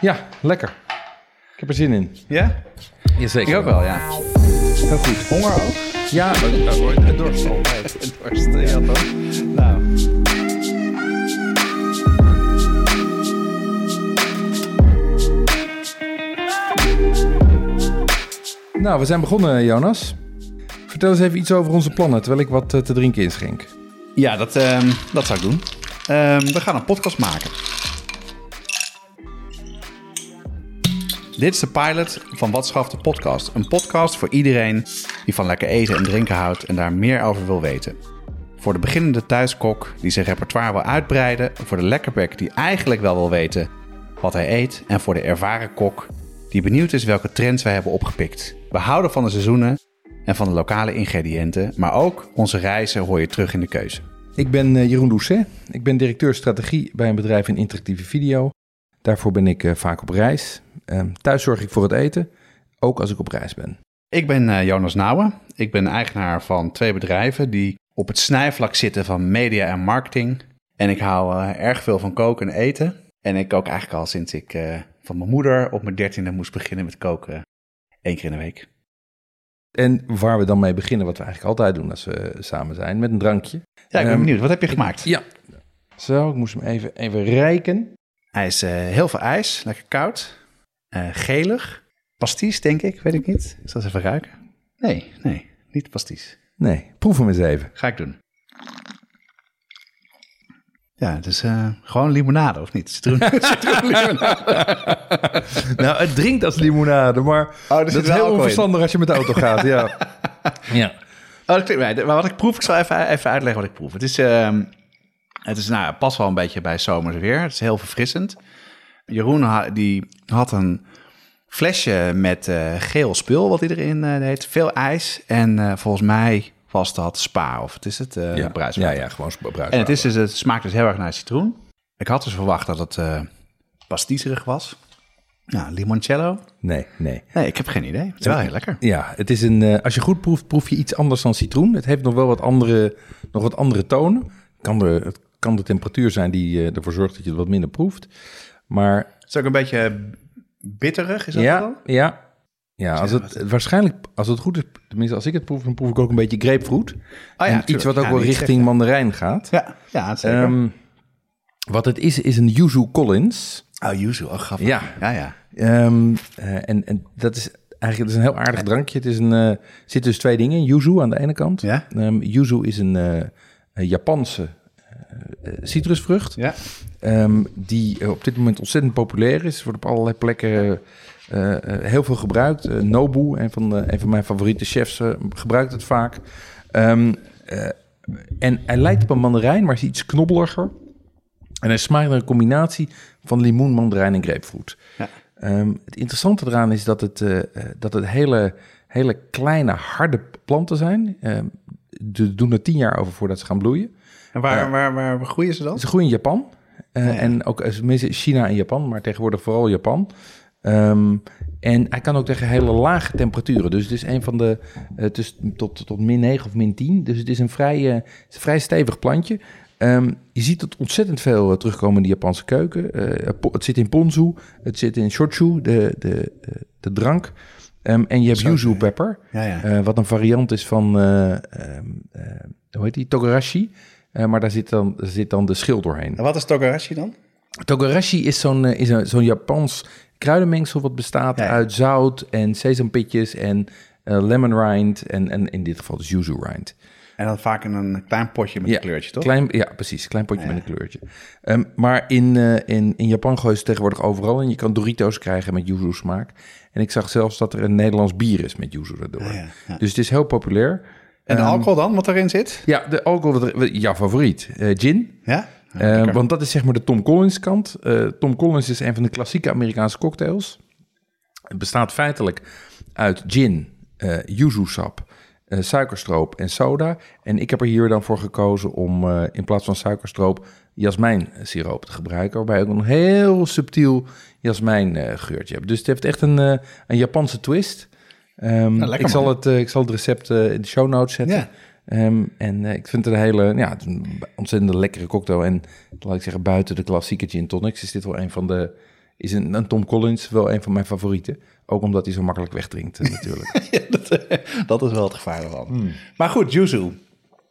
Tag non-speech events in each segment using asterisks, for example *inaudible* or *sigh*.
Ja, lekker. Ik heb er zin in. Ja? Jazeker. Ik ook wel, ja. Heel goed. Honger ook? Ja, het dorst *laughs* altijd. Dorst, ja toch? Nou, Nou, we zijn begonnen, Jonas. Vertel eens even iets over onze plannen, terwijl ik wat eh, te drinken inschenk. ja, dat, ehm, dat zou ik doen. Ehm, we gaan een podcast maken. Dit is de pilot van Wat Schaft de Podcast. Een podcast voor iedereen die van lekker eten en drinken houdt en daar meer over wil weten. Voor de beginnende thuiskok die zijn repertoire wil uitbreiden. Voor de lekkerbek die eigenlijk wel wil weten wat hij eet. En voor de ervaren kok die benieuwd is welke trends wij hebben opgepikt. We houden van de seizoenen en van de lokale ingrediënten. Maar ook onze reizen hoor je terug in de keuze. Ik ben eh, Jeroen Doucet. Ik ben directeur strategie bij een bedrijf in interactieve video. Daarvoor ben ik eh, vaak op reis. Ehm, thuis zorg ik voor het eten, ook als ik op reis ben. Ik ben eh, Jonas Nouwen. Ik ben eigenaar van twee bedrijven die op het snijvlak zitten van media en marketing. En ik hou eh, erg veel van koken en eten. En ik kook eigenlijk al sinds ik eh, van mijn moeder op mijn dertiende moest beginnen met koken. Eén keer in de week. En waar we dan mee beginnen, wat we eigenlijk altijd doen als we samen zijn, met een drankje. Ja, ik ben Ehm, benieuwd. Wat heb je gemaakt? Ja. Zo, ik moest hem even, even rijken. Hij is heel veel ijs, lekker koud. Eh, gelig. Pasties, denk ik, weet ik niet. Ik zal eens even ruiken. Nee, nee, niet pasties. Nee, proef hem eens even. Ga ik doen. Ja, het is eh, gewoon limonade, of niet? Citroen, citroenlimonade. *laughs* nou, het drinkt als limonade, maar er dat is wel heel onverstandig als je met de auto gaat. Ja. *laughs* ja. Oh, dat klinkt, maar wat ik proef, ik zal even, even uitleggen wat ik proef. Het is, ehm, het is nou, ja, past wel een beetje bij zomers weer. Het is heel verfrissend. Jeroen ha- die had een flesje met eh, geel spul, wat hij erin eh, deed. Veel ijs. En eh, volgens mij was dat spa, of het is het uh, Ja. bruiswater. ja, ja, gewoon bruiswater. En het, is dus, het smaakt dus heel erg naar citroen. Ik had dus verwacht dat het eh pastiezerig was. Nou, limoncello? Nee, nee. Nee, ik heb geen idee. Het is wel heel lekker. Ja, het is een, als je goed proeft, proef je iets anders dan citroen. Het heeft nog wel wat andere, nog wat andere tonen. Kan de, het kan de temperatuur zijn die ervoor zorgt dat je het wat minder proeft. Maar Het is ook een beetje bitterig, is dat ja, wel? ja, ja, als het waarschijnlijk, als het goed is, tenminste als ik het proef, dan proef ik ook een beetje grapefruit. Oh en iets wat ook wel richting mandarijn gaat. Ja, ja zeker. Ehm, wat het is, is een Yuzu Collins. oh, yuzu, oh, grappig. Ja. ja, ja. Ehm, eh, en, en dat is eigenlijk dat is een heel aardig drankje. Het is een, eh, er zitten dus twee dingen in. Yuzu aan de ene kant. Ja? Ehm, yuzu is een, eh, een Japanse eh, eh, citrusvrucht. Ja. Ehm, die eh, op dit moment ontzettend populair is. Wordt op allerlei plekken eh, eh, heel veel gebruikt. Eh, Nobu, een van, de, een van mijn favoriete chefs, eh, gebruikt het vaak. Ehm, eh, en hij lijkt op een mandarijn, maar is iets knobbeliger. En hij smaakt naar een combinatie van limoen, mandarijn en grapefruit. Ja. Ehm, het interessante eraan is dat het, eh, eh, dat het hele, hele kleine, harde planten zijn. Ze doen er tien jaar over voordat ze gaan bloeien. En waar, waar, waar, groeien ze dan? Ze groeien in Japan. Eh, En ook eh, China en Japan, maar tegenwoordig vooral Japan. Ehm, en hij kan ook tegen hele lage temperaturen. Dus het is een van de dus tot, tot min 9 of min 10. Dus het is een vrij, vrij stevig plantje. Ehm, je ziet het ontzettend veel terugkomen in de Japanse keuken. Het zit in ponzu, het zit in shochu, de, de, de drank. Ehm, en je hebt yuzu pepper, Ja, ja. wat een variant is van, hoe heet die, togarashi. Eh, maar daar zit, dan, daar zit dan de schil doorheen. En wat is togarashi dan? Togarashi is zo'n eh, is een- zo'n Japans kruidenmengsel wat bestaat Ja, ja. uit zout en sesampitjes en eh, lemon rind en, en in dit geval dus yuzu rind. En dan vaak in een klein potje met Ja, een kleurtje, toch? Klein, ja, precies. Klein potje met een kleurtje. Ehm, maar in, eh, in, in Japan gooien ze tegenwoordig overal en je kan Doritos krijgen met yuzu smaak. En ik zag zelfs dat er een Nederlands bier is met yuzu erdoor. ja, ja. Dus het is heel populair. En de Ehm, alcohol dan, wat erin zit? Ja, de alcohol, wat er- jouw favoriet. Eh, gin. Ja? Eh, lekker. want dat is zeg maar de Tom Collins kant. Eh, Tom Collins is een van de klassieke Amerikaanse cocktails. Het bestaat feitelijk uit gin, eh yuzu sap, eh, suikerstroop en soda. En ik heb er hier dan voor gekozen om in plaats van suikerstroop jasmijnsiroop te gebruiken. Waarbij ook een heel subtiel jasmijngeurtje hebt. Dus het heeft echt een, een Japanse twist. Ehm, Nou, ik, zal het, eh, ik zal het recept eh, in de show notes zetten. Ja. Ehm, en eh, ik vind het een hele, ja, het is een ontzettend lekkere cocktail. En laat ik zeggen, buiten de klassieke gin tonics is dit wel een van de, is een, een Tom Collins wel een van mijn favorieten. Ook omdat hij zo makkelijk wegdrinkt natuurlijk. *laughs* Ja, dat, dat is wel het gevaar ervan. Maar goed, yuzu.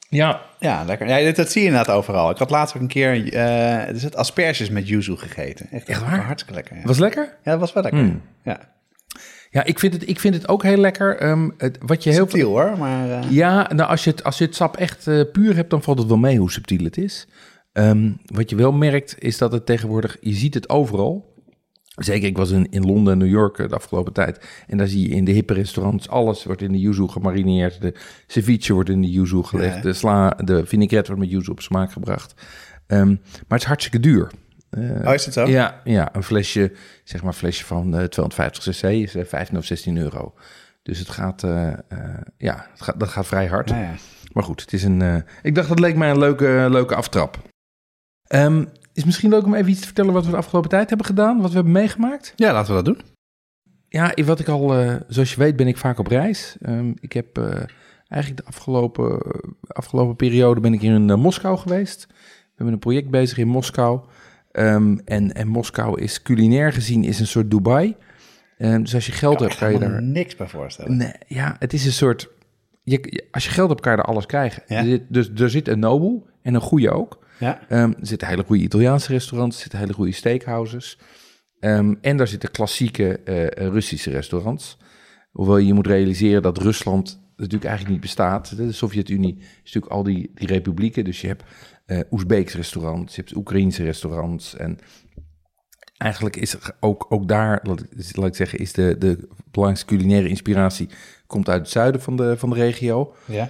ja, Ja, lekker. Ja, dat zie je inderdaad overal. Ik had laatst ook een keer, eh er zit asperges met yuzu gegeten. Echt, Echt waar? Hartstikke lekker. Ja, was lekker? ja dat was wel lekker. Mm. Ja, Ja, ik vind het, ik vind het ook heel lekker. Ehm, het, wat je heel veel, subtiel hoor, maar... eh, Ja, nou, als je het, als je het sap echt eh, puur hebt, dan valt het wel mee hoe subtiel het is. Ehm, wat je wel merkt, is dat het tegenwoordig, je ziet het overal. Zeker, ik was in, in Londen en New York eh, de afgelopen tijd. En daar zie je in de hippe restaurants, alles wordt in de yuzu gemarineerd. De ceviche wordt in de yuzu gelegd. Ja. De, sla, de vinaigrette wordt met yuzu op smaak gebracht. Ehm, maar het is hartstikke duur. Eh, Oh, is zo? ja, ja, een flesje, zeg maar flesje van eh, 250 cc is eh, 15 of 16 euro. Dus het gaat, eh, eh, ja, het gaat, dat gaat vrij hard. Nou ja. Maar goed, het is een. eh, ik dacht dat leek mij een leuke, leuke aftrap. Ehm, is misschien leuk om even iets te vertellen wat we de afgelopen tijd hebben gedaan, wat we hebben meegemaakt. ja, laten we dat doen. Ja, wat ik al, eh, zoals je weet, ben ik vaak op reis. Ehm, ik heb eh, eigenlijk de afgelopen, afgelopen periode ben ik hier in eh, Moskou geweest. We hebben een project bezig in Moskou. Ehm, en, en Moskou is culinair gezien is een soort Dubai. Ehm, dus als je geld hebt, kan je daar. niks bij voorstellen. Nee, ja, het is een soort. Je, als je geld hebt, kan je er alles krijgen. Ja. Er zit, dus er zit een Nobel en een goede ook. Ja, Ehm, er zitten hele goede Italiaanse restaurants, er zitten hele goede steakhouses. En daar zitten klassieke eh, Russische restaurants. Hoewel je moet realiseren dat Rusland natuurlijk eigenlijk niet bestaat. De Sovjet-Unie is natuurlijk al die, die republieken. Dus je hebt eh Oezbeeks restaurants, je hebt Oekraïense restaurants. En eigenlijk is er ook, ook daar, laat ik, laat ik zeggen, is de, de belangrijkste culinaire inspiratie... komt uit het zuiden van de, van de regio. ja.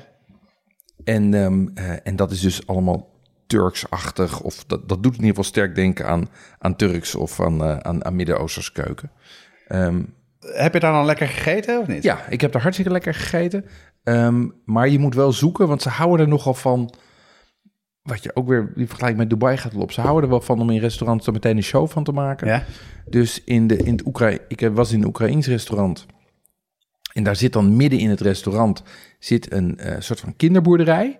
En, ehm, eh, en dat is dus allemaal Turks-achtig. Of dat, dat doet in ieder geval sterk denken aan, aan Turks of aan, eh, aan, aan Midden-Oosterse keuken. Ehm, Heb je daar dan lekker gegeten of niet? ja, ik heb daar hartstikke lekker gegeten. Ehm, maar je moet wel zoeken, want ze houden er nogal van. Wat je ook weer, die vergelijking met Dubai gaat wel op. Ze houden er wel van om in restaurants er meteen een show van te maken. Ja? Dus in, de, in het Oekraïne, ik eh, was in een Oekraïns restaurant. En daar zit dan midden in het restaurant zit een eh, soort van kinderboerderij.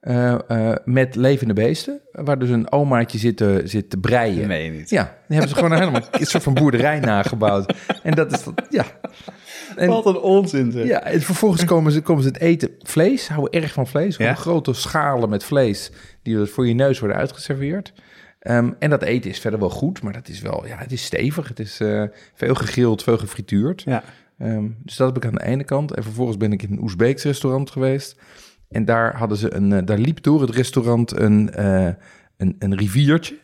eh, met levende beesten. Waar dus een omaatje zit te, zit te breien. Nee, niet. Ja, die hebben ze gewoon *laughs* helemaal een soort van boerderij nagebouwd. En dat is dat, ja. En, Wat een onzin zeg. ja, en vervolgens komen ze, komen ze het eten. Vlees, houden erg van vlees. Ja? grote schalen met vlees die voor je neus worden uitgeserveerd. Ehm, en dat eten is verder wel goed, maar dat is wel, ja, het is stevig. Het is eh, veel gegrild, veel gefrituurd. Ja. Ehm, dus dat heb ik aan de ene kant. En vervolgens ben ik in een Oezbeeks restaurant geweest. En daar hadden ze een, eh, daar liep door het restaurant een, eh, een, een riviertje.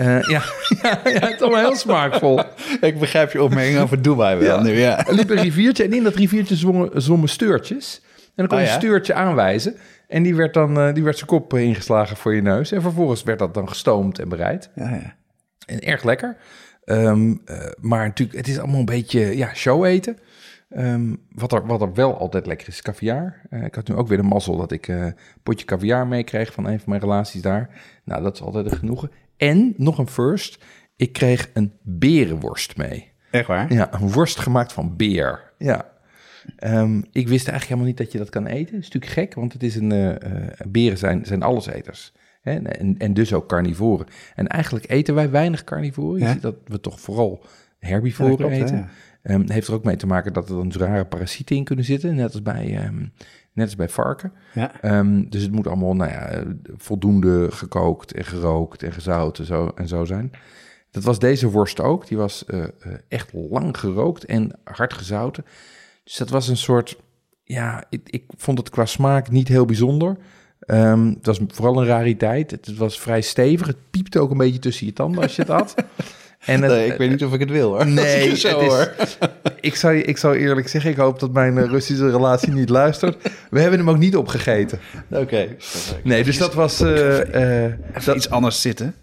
Eh, *laughs* ja, ja, ja, het is allemaal heel smaakvol. *laughs* Ik begrijp je opmerking over Dubai wel Ja. nu, ja. Er liep een riviertje en in dat riviertje zwommen, zwommen steurtjes. En dan kon je Oh ja? een steurtje aanwijzen. En die werd dan eh, die werd zijn kop ingeslagen voor je neus. En vervolgens werd dat dan gestoomd en bereid. Ja, ja. En erg lekker. Ehm, eh, maar natuurlijk, het is allemaal een beetje ja, show eten. Ehm, wat, er, wat er wel altijd lekker is, is caviar. Eh, ik had nu ook weer de mazzel dat ik een potje caviar meekreeg van een van mijn relaties daar. Nou, dat is altijd een genoegen. En, nog een first, ik kreeg een berenworst mee. Echt waar? Ja, een worst gemaakt van beer. Ja. Ehm, ik wist eigenlijk helemaal niet dat je dat kan eten. Dat is natuurlijk gek, want het is een, eh, beren zijn, zijn alleseters. Hè? En, en dus ook carnivoren. En eigenlijk eten wij weinig carnivoren. Je Ja. ziet dat we toch vooral Ja, herbivoren klopt, eten. ja. Ehm, heeft er ook mee te maken dat er dan zware parasieten in kunnen zitten. Net als bij, ehm, net als bij varken. Ja. Ehm, dus het moet allemaal nou ja, voldoende gekookt en gerookt en gezout en zo, en zo zijn. Dat was deze worst ook. Die was eh, eh, echt lang gerookt en hard gezouten. Dus dat was een soort... Ja, ik, ik vond het qua smaak niet heel bijzonder. Het was vooral een rariteit. Het, het was vrij stevig. Het piepte ook een beetje tussen je tanden als je het had. *laughs* En het, Nee, ik weet niet of ik het wil hoor. Nee, *laughs* ik zo het is- hoor. ik, zou, ik zou eerlijk zeggen, ik hoop dat mijn eh, Russische relatie niet luistert. We hebben hem ook niet opgegeten. Oké. Nee, dus dat was, eh, eh, Even iets anders zitten.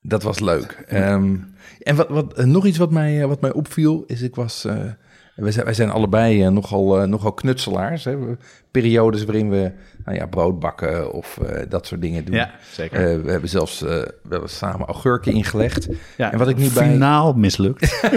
dat was leuk. Ehm, en wat, wat, nog iets wat mij, wat mij opviel, is ik was... eh, wij, zijn, wij zijn allebei eh, nogal, eh, nogal knutselaars. Hè? Periodes waarin we nou ja, brood bakken of eh, dat soort dingen doen. Ja, zeker. Eh, we hebben zelfs eh, we hebben samen augurken ingelegd. ja, en wat ik nu bij- Finaal mislukt. *laughs*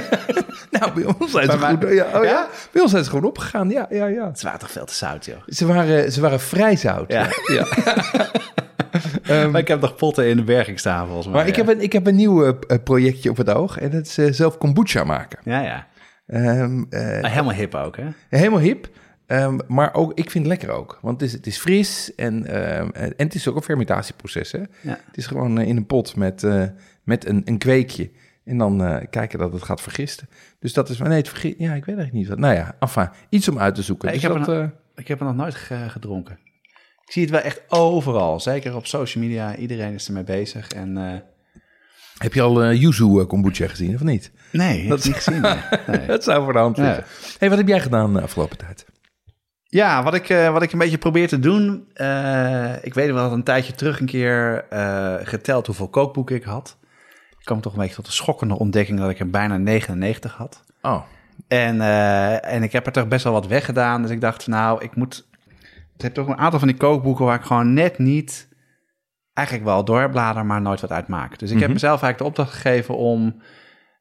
Nou, bij ons zijn ze goed. Ja, oh ja? Ja? Bij ons zijn ze gewoon opgegaan. Ja, ja, ja. Het waren toch veel te zout, joh. Ze waren, ze waren vrij zout. Ja. ja. *laughs* *laughs* Ehm, Maar ik heb nog potten in de berging staan, volgens mij. maar ik heb, een, ik heb een nieuw projectje op het oog. En dat is zelf kombucha maken. Ja, ja. Ehm, eh, Ah, helemaal hip ook, hè? helemaal hip. Ehm, maar ook, ik vind het lekker ook. Want het is, het is fris en, ehm, en het is ook een fermentatieproces. Hè? Ja. Het is gewoon eh, in een pot met, eh, met een, een kweekje. En dan kijken dat het gaat vergisten. Dus dat is... Maar nee, het vergist... Ja, ik weet eigenlijk niet wat. Nou ja, enfin, iets om uit te zoeken. Ja, ik Dus heb dat, eh, Ik heb er nog nooit ge- gedronken. Ik zie het wel echt overal. Zeker op social media. Iedereen is ermee bezig. En, Heb je al eh yuzu eh, kombucha gezien, of niet? nee, dat ik niet gezien. *laughs* nee. Dat zou voor de hand Ja. liggen. hey, wat heb jij gedaan de afgelopen tijd? Ja, wat ik, eh, wat ik een beetje probeer te doen. eh, ik weet wel dat een tijdje terug een keer eh, geteld hoeveel kookboeken ik had. Ik kwam toch een beetje tot de schokkende ontdekking dat ik er bijna 99 had. Oh, En, eh, en ik heb er toch best wel wat weggedaan. Dus ik dacht, nou, ik moet. Ik heb toch een aantal van die kookboeken waar ik gewoon net niet. Eigenlijk wel doorblader, maar nooit wat uit maak. Dus ik heb Mhm. mezelf eigenlijk de opdracht gegeven om,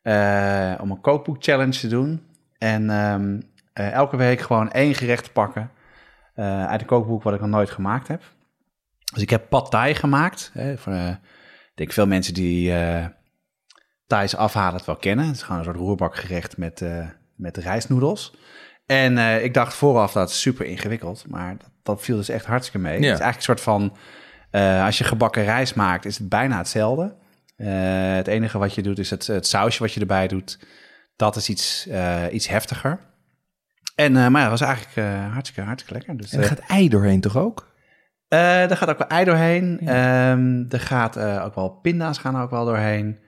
eh, om een kookboek challenge te doen. En ehm, eh, elke week gewoon één gerecht te pakken eh, uit een kookboek wat ik nog nooit gemaakt heb. Dus ik heb pad thai gemaakt. Hè, voor, ik denk veel mensen die Thais afhalen het wel kennen. Het is gewoon een soort roerbakgerecht met, met rijstnoedels. En ik dacht vooraf dat is super ingewikkeld, maar dat, dat viel dus echt hartstikke mee. Ja. Het is eigenlijk een soort van, eh, als je gebakken rijst maakt, is het bijna hetzelfde. Eh, het enige wat je doet is het, het sausje wat je erbij doet. Dat is iets, eh, iets heftiger. En, maar ja, dat was eigenlijk hartstikke, hartstikke lekker. Dus, en er gaat ei doorheen toch ook? er gaat ook wel ei doorheen. Ehm, er gaat ook wel pinda's gaan ook wel doorheen.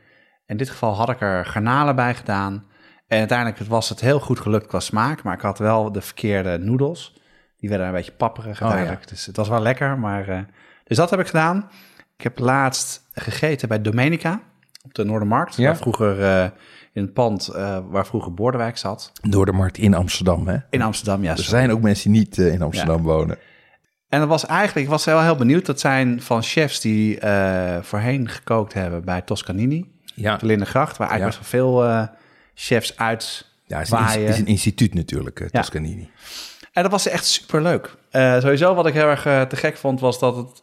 In dit geval had ik er garnalen bij gedaan. En uiteindelijk was het heel goed gelukt qua smaak. Maar ik had wel de verkeerde noedels. Die werden een beetje papperig Oh, uiteindelijk. Dus het was wel lekker. Maar, dus dat heb ik gedaan. Ik heb laatst gegeten bij Domenica op de Noordermarkt. Ja. Waar vroeger eh, in het pand eh, waar vroeger Bordewijk zat. Door de markt in Amsterdam, hè? In Amsterdam, ja. Er sorry. zijn ook mensen die niet eh, in Amsterdam wonen. En dat was eigenlijk, ik was wel heel benieuwd. Dat zijn van chefs die voorheen gekookt hebben bij Toscanini. Ja, de Lindengracht, waar eigenlijk Ja. best wel veel chefs uit ja het is, een, waaien. is een instituut natuurlijk, Ja. Toscanini. En dat was echt super leuk. sowieso wat ik heel erg te gek vond, was dat het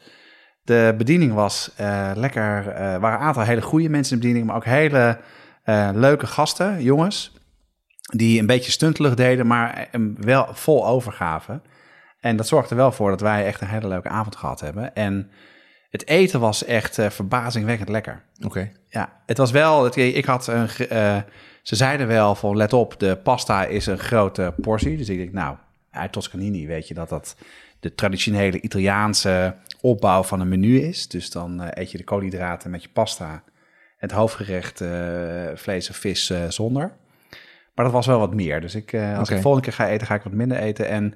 de bediening was eh, lekker. eh, Er waren een aantal hele goede mensen in de bediening, maar ook hele eh, leuke gasten, jongens. Die een beetje stuntelig deden, maar eh, wel vol overgaven. En dat zorgde er wel voor dat wij echt een hele leuke avond gehad hebben. En het eten was echt eh, verbazingwekkend lekker. Oké. Ja, het was wel. Het, ik had een. eh, ze zeiden wel van let op, de pasta is een grote portie. Dus ik denk, nou, uit Toscanini weet je dat dat de traditionele Italiaanse opbouw van een menu is. Dus dan eh, eet je de koolhydraten met je pasta. Het hoofdgerecht eh, vlees of vis eh, zonder. Maar dat was wel wat meer. Dus ik, als Oké. ik volgende keer ga eten, ga ik wat minder eten. En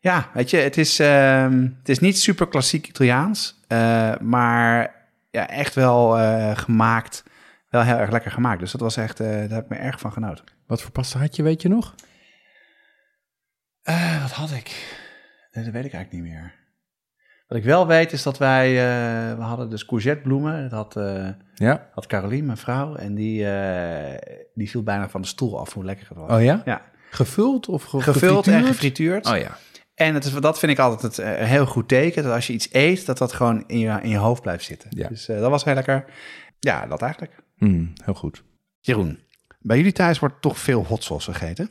ja, weet je, het is, ehm, het is niet super klassiek Italiaans. maar ja, echt wel gemaakt. Wel heel erg lekker gemaakt. Dus dat was echt, daar heb ik me erg van genoten. Wat voor pasta had je, weet je nog? Wat had ik? Nee, dat weet ik eigenlijk niet meer. Wat ik wel weet is dat wij, eh, we hadden dus courgettebloemen. Dat had, eh Ja. had Caroline, mijn vrouw. En die, eh, die viel bijna van de stoel af hoe lekker het was. Oh ja? Ja, Gevuld of ge- gevuld en gefrituurd? Oh ja. En het is, dat vind ik altijd het, een heel goed teken. Dat als je iets eet, dat dat gewoon in je, in je hoofd blijft zitten. Ja. Dus eh, dat was heel lekker. Ja, dat eigenlijk. Mm, heel goed. Jeroen, bij jullie thuis wordt toch veel hot sauce gegeten?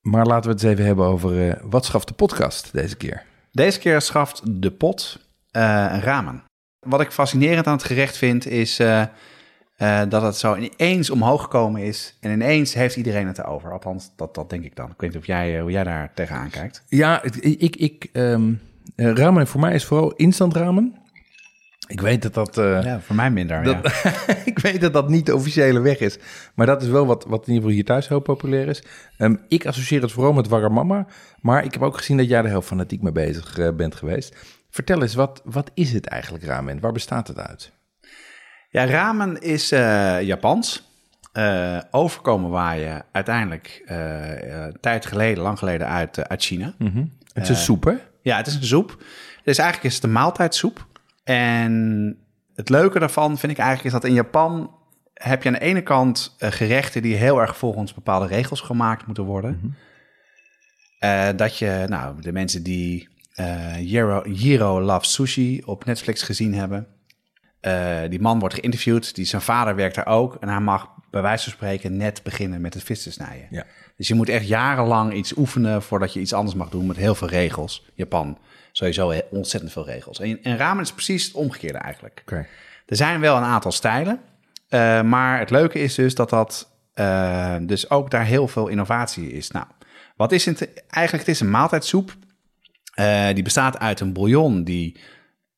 Maar laten we het eens even hebben over eh, wat schaft de podcast deze keer. Deze keer schaft de pot eh, ramen. Wat ik fascinerend aan het gerecht vind, is eh, dat het zo ineens omhoog gekomen is. En ineens heeft iedereen het erover. Althans, dat, dat denk ik dan. Ik weet niet of jij, hoe jij daar tegenaan kijkt. Ja, ik, ik, ehm, eh, ramen voor mij is vooral instant ramen. Ik weet dat dat, eh, Ja, voor mij minder. dat, ja. *laughs* ik weet dat dat niet de officiële weg is. Maar dat is wel wat, wat in ieder geval hier thuis heel populair is. Ehm, ik associeer het vooral met Wagamama. Maar ik heb ook gezien dat jij er heel fanatiek mee bezig eh, bent geweest. Vertel eens, wat, wat is het eigenlijk ramen? Waar bestaat het uit? Ja, ramen is eh, Japans. Overkomen waaien uiteindelijk tijd geleden, lang geleden uit, uit China. Het is een soep, hè? Ja, het is een soep. Dus eigenlijk is het een maaltijdsoep. En het leuke daarvan vind ik eigenlijk is dat in Japan heb je aan de ene kant eh, gerechten die heel erg volgens bepaalde regels gemaakt moeten worden. Eh, dat je, nou, de mensen die eh Jiro, Jiro Loves Sushi op Netflix gezien hebben. eh, die man wordt geïnterviewd, die, zijn vader werkt daar ook. En hij mag bij wijze van spreken net beginnen met het vis te snijden. Ja. Dus je moet echt jarenlang iets oefenen voordat je iets anders mag doen met heel veel regels. Japan, sowieso ontzettend veel regels. En, en ramen is precies het omgekeerde eigenlijk. Oké. Er zijn wel een aantal stijlen, eh, maar het leuke is dus dat dat eh, dus ook daar heel veel innovatie is. Nou, wat is het? Eigenlijk het is een maaltijdsoep. Eh, die bestaat uit een bouillon die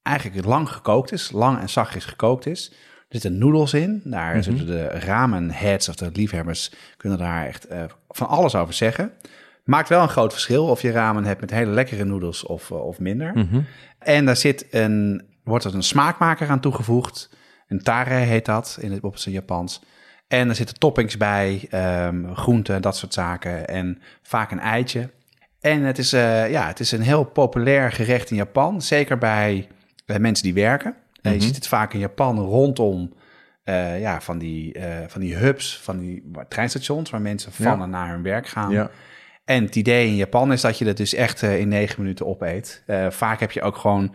eigenlijk lang gekookt is, lang en zachtjes gekookt is. Er zitten noedels in. Daar zitten de ramenheads of de liefhebbers kunnen daar echt van alles over zeggen. Maakt wel een groot verschil of je ramen hebt met hele lekkere noedels of, eh, of minder. En daar zit een, wordt er een smaakmaker aan toegevoegd. Een tare heet dat in het, op zijn Japans. En er zitten toppings bij, ehm, groenten, dat soort zaken. En vaak een eitje. En het is, eh, ja, het is een heel populair gerecht in Japan. Zeker bij, bij mensen die werken. Je ziet het vaak in Japan rondom eh, ja, van, die, van die hubs, van die treinstations... waar mensen van Ja. en naar hun werk gaan. Ja. En het idee in Japan is dat je dat dus echt eh, in negen minuten opeet. Eh, vaak heb je ook gewoon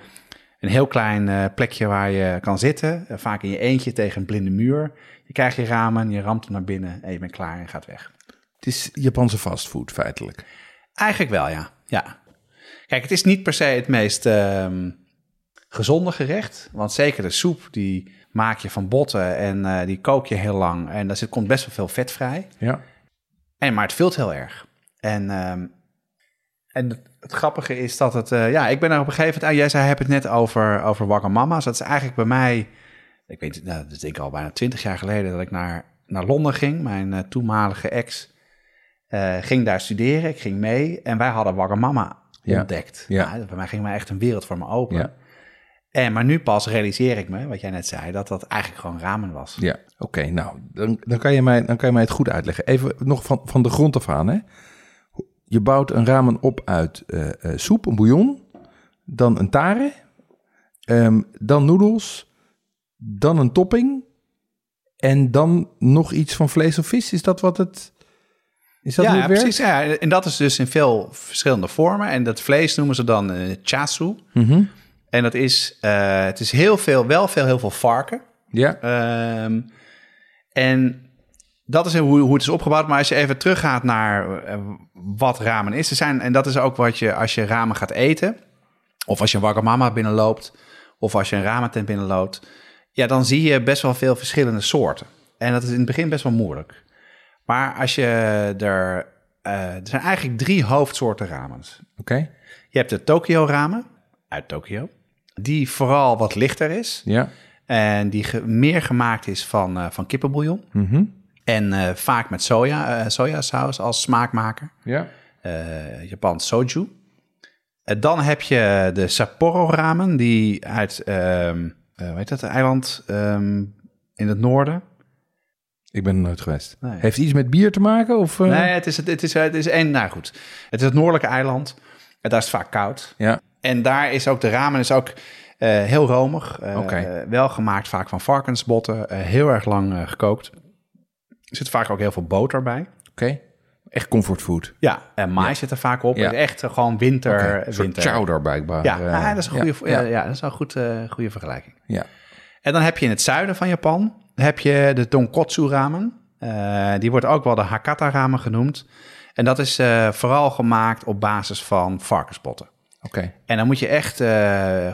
een heel klein eh, plekje waar je kan zitten. Vaak in je eentje tegen een blinde muur. Je krijgt je ramen, je ramt hem naar binnen en je bent klaar en gaat weg. Het is Japanse fastfood, feitelijk. Eigenlijk wel, ja. ja. Kijk, het is niet per se het meest ehm, gezonde gerecht. Want zeker de soep, die maak je van botten en die kook je heel lang. En daar zit, komt best wel veel vet vrij. Ja. En, maar het vult heel erg. En, ehm, en het, het grappige is dat het... eh, ja, ik ben er op een gegeven moment... ah, jij zei, heb het net over, over Wagamama's. Dat is eigenlijk bij mij... Ik weet nou, dat is denk ik al bijna twintig jaar geleden... dat ik naar, naar Londen ging. Mijn eh, toenmalige ex eh, ging daar studeren. Ik ging mee. En wij hadden Wagamama Ja. ontdekt. Ja. Nou, bij mij ging maar echt een wereld voor me open. Ja. En, maar nu pas realiseer ik me, wat jij net zei... dat dat eigenlijk gewoon ramen was. Ja, oké. nou, dan, dan, kan je mij, dan kan je mij het goed uitleggen. Even nog van, van de grond af aan. Hè? Je bouwt een ramen op uit eh, eh, soep, een bouillon, dan een tare, ehm, dan noedels, dan een topping en dan nog iets van vlees of vis. Is dat wat het... Is dat ja, ja, precies. Ja, en dat is dus in veel verschillende vormen. En dat vlees noemen ze dan eh chasu. Mhm. En dat is, het is heel veel, wel veel, heel veel varken. Ja, Ehm, en dat is hoe, hoe het is opgebouwd. Maar als je even teruggaat naar eh, wat ramen is. Er zijn, en dat is ook wat je, als je ramen gaat eten. Of als je een Wagamama binnenloopt. Of als je een ramentent binnenloopt. Ja, dan zie je best wel veel verschillende soorten. En dat is in het begin best wel moeilijk. Maar als je er... eh, er zijn eigenlijk drie hoofdsoorten ramens. oké. Je hebt de Tokyo ramen uit Tokio. Die vooral wat lichter is. Ja. En die ge- meer gemaakt is van, eh van kippenbouillon. Mhm. En eh, vaak met soja, eh, sojasaus als smaakmaker. Ja. Eh Japans soju. Dan heb je de Sapporo ramen, die uit, eh, hoe heet dat, eiland ehm, in het noorden. Ik ben er nooit geweest. Nee. Heeft iets met bier te maken? Of? Nee, het is, het is, het is één, nou goed. Het is het noordelijke eiland. En daar is het vaak koud. Ja, En daar is ook de ramen is ook heel romig. Oké. Wel gemaakt vaak van varkensbotten. heel erg lang gekookt. Er zit vaak ook heel veel boter bij. oké. Echt comfortfood. Ja, en maïs zit er vaak op. Ja. Het is echt eh, gewoon winter. Oké, Een winter. chowder blijkbaar. Ja, eh, ah, dat is een goede, ja, ja. Ja, dat is een goed, eh, goede vergelijking. ja. En dan heb je in het zuiden van Japan heb je de tonkotsu ramen. Die wordt ook wel de Hakata ramen genoemd. En dat is vooral gemaakt op basis van varkensbotten. Oké. En dan moet je echt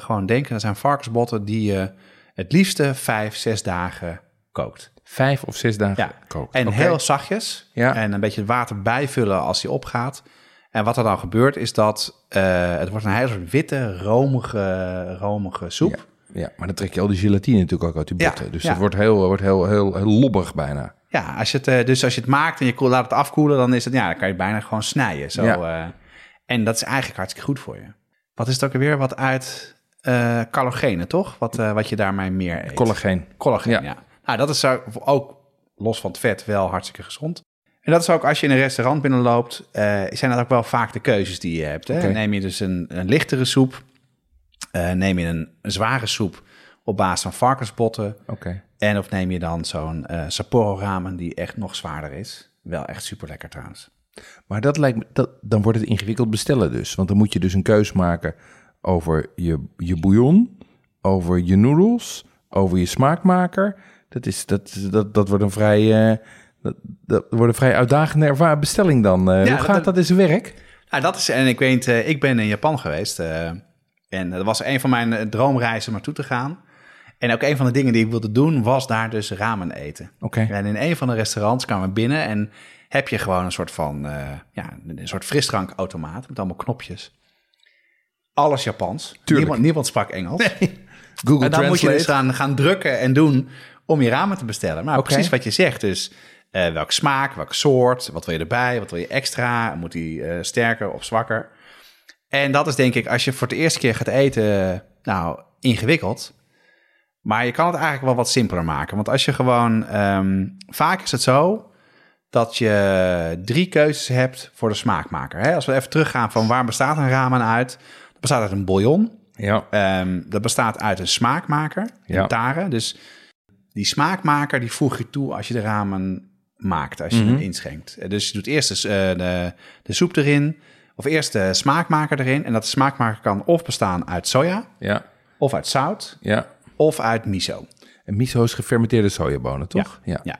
gewoon denken, dat zijn varkensbotten die je het liefste vijf, zes dagen kookt. Vijf of zes dagen Ja, en heel zachtjes. Ja. En een beetje water bijvullen als die opgaat. En wat er dan gebeurt is dat eh, het wordt een hele soort witte, romige, romige soep. Ja. Ja, maar dan trek je al die gelatine natuurlijk ook uit die botten. dus het wordt heel, wordt heel, heel, heel lobbig bijna. Ja, als je het, eh, dus als je het maakt en je laat het afkoelen, dan is het, ja, dan kan je het bijna gewoon snijden. Zo, eh, en dat is eigenlijk hartstikke goed voor je. Wat is het ook alweer? Wat uit collagenen, toch? Wat, wat je daarmee meer eet. Collageen. Collageen, Ja. ja. Nou, dat is ook los van het vet wel hartstikke gezond. En dat is ook als je in een restaurant binnenloopt, eh, zijn dat ook wel vaak de keuzes die je hebt. Hè? Neem je dus een, een lichtere soep, eh, neem je een, een zware soep op basis van varkensbotten, en of neem je dan zo'n eh Sapporo ramen die echt nog zwaarder is. Wel echt super lekker trouwens. Maar dat lijkt me, dat, dan wordt het ingewikkeld bestellen dus. Want dan moet je dus een keus maken over je, je bouillon, over je noedels, over je smaakmaker. Dat, is, dat, dat, dat wordt een vrij, eh, dat, dat wordt een vrij uitdagende bestelling dan. Eh, Ja, hoe dat- gaat dat in zijn werk? Nou, dat is, en ik weet, eh, ik ben in Japan geweest. en dat was een van mijn droomreizen om naartoe te gaan. En ook een van de dingen die ik wilde doen, was daar dus ramen eten. Oké. En in een van de restaurants kwamen we binnen en heb je gewoon een soort van, ja, een soort frisdrankautomaat met allemaal knopjes. Alles Japans. Niemand, niemand sprak Engels. Google en dan moet je dus Translate. gaan, gaan drukken en doen om je ramen te bestellen. Maar precies wat je zegt. Dus eh welke smaak, welke soort, wat wil je erbij, wat wil je extra? Moet die eh, sterker of zwakker? En dat is denk ik, als je voor de eerste keer gaat eten, nou, ingewikkeld. Maar je kan het eigenlijk wel wat simpeler maken. Want als je gewoon, ehm, vaak is het zo dat je drie keuzes hebt voor de smaakmaker. Hè? Als we even teruggaan van waar bestaat een ramen uit? Dat bestaat uit een bouillon. Ja, Ehm, dat bestaat uit een smaakmaker, Ja. een tare. Dus die smaakmaker die voeg je toe als je de ramen maakt, als je Mhm. hem inschenkt. Eh, Dus je doet eerst eh, de, de soep erin, of eerst de smaakmaker erin. En dat smaakmaker kan of bestaan uit soja, ja, of uit zout, ja. of uit miso. En miso is gefermenteerde sojabonen, toch? Ja. Ja.